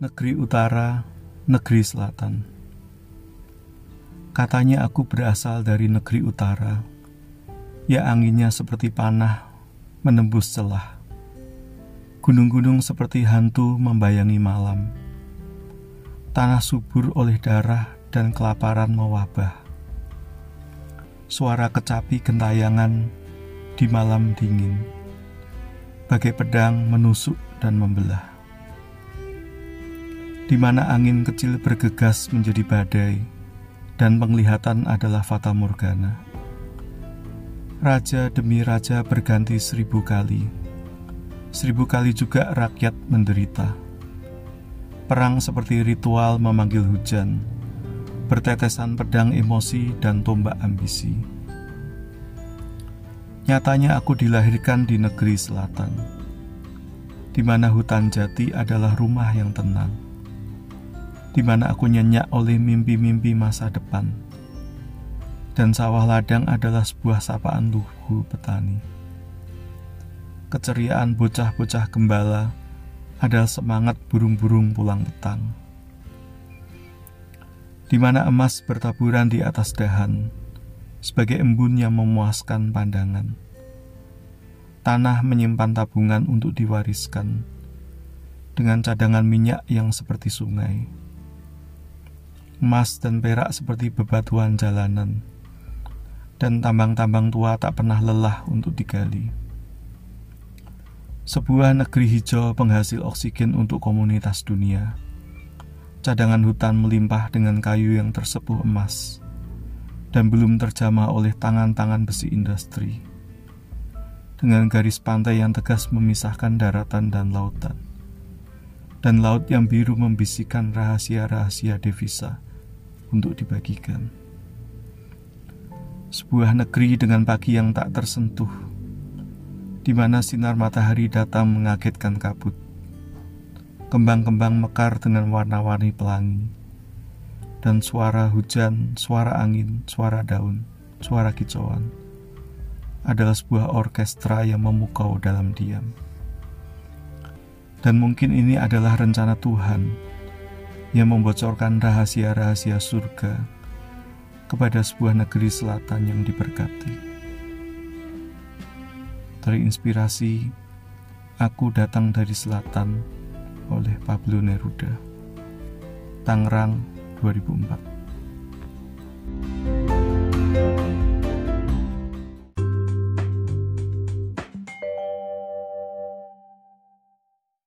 negeri utara, negeri selatan. Katanya aku berasal dari negeri utara, ya anginnya seperti panah menembus celah. Gunung-gunung seperti hantu membayangi malam. Tanah subur oleh darah dan kelaparan mewabah. Suara kecapi gentayangan di malam dingin, bagai pedang menusuk dan membelah di mana angin kecil bergegas menjadi badai dan penglihatan adalah fata morgana. Raja demi raja berganti seribu kali. Seribu kali juga rakyat menderita. Perang seperti ritual memanggil hujan, bertetesan pedang emosi dan tombak ambisi. Nyatanya aku dilahirkan di negeri selatan, di mana hutan jati adalah rumah yang tenang di mana aku nyenyak oleh mimpi-mimpi masa depan. Dan sawah ladang adalah sebuah sapaan luhu petani. Keceriaan bocah-bocah gembala adalah semangat burung-burung pulang petang. Di mana emas bertaburan di atas dahan, sebagai embun yang memuaskan pandangan. Tanah menyimpan tabungan untuk diwariskan, dengan cadangan minyak yang seperti sungai emas dan perak seperti bebatuan jalanan, dan tambang-tambang tua tak pernah lelah untuk digali. Sebuah negeri hijau penghasil oksigen untuk komunitas dunia. Cadangan hutan melimpah dengan kayu yang tersepuh emas dan belum terjamah oleh tangan-tangan besi industri. Dengan garis pantai yang tegas memisahkan daratan dan lautan. Dan laut yang biru membisikkan rahasia-rahasia devisa untuk dibagikan. Sebuah negeri dengan pagi yang tak tersentuh, di mana sinar matahari datang mengagetkan kabut. Kembang-kembang mekar dengan warna-warni pelangi, dan suara hujan, suara angin, suara daun, suara kicauan adalah sebuah orkestra yang memukau dalam diam. Dan mungkin ini adalah rencana Tuhan yang membocorkan rahasia-rahasia surga kepada sebuah negeri selatan yang diberkati. Terinspirasi, aku datang dari selatan oleh Pablo Neruda. Tangerang 2004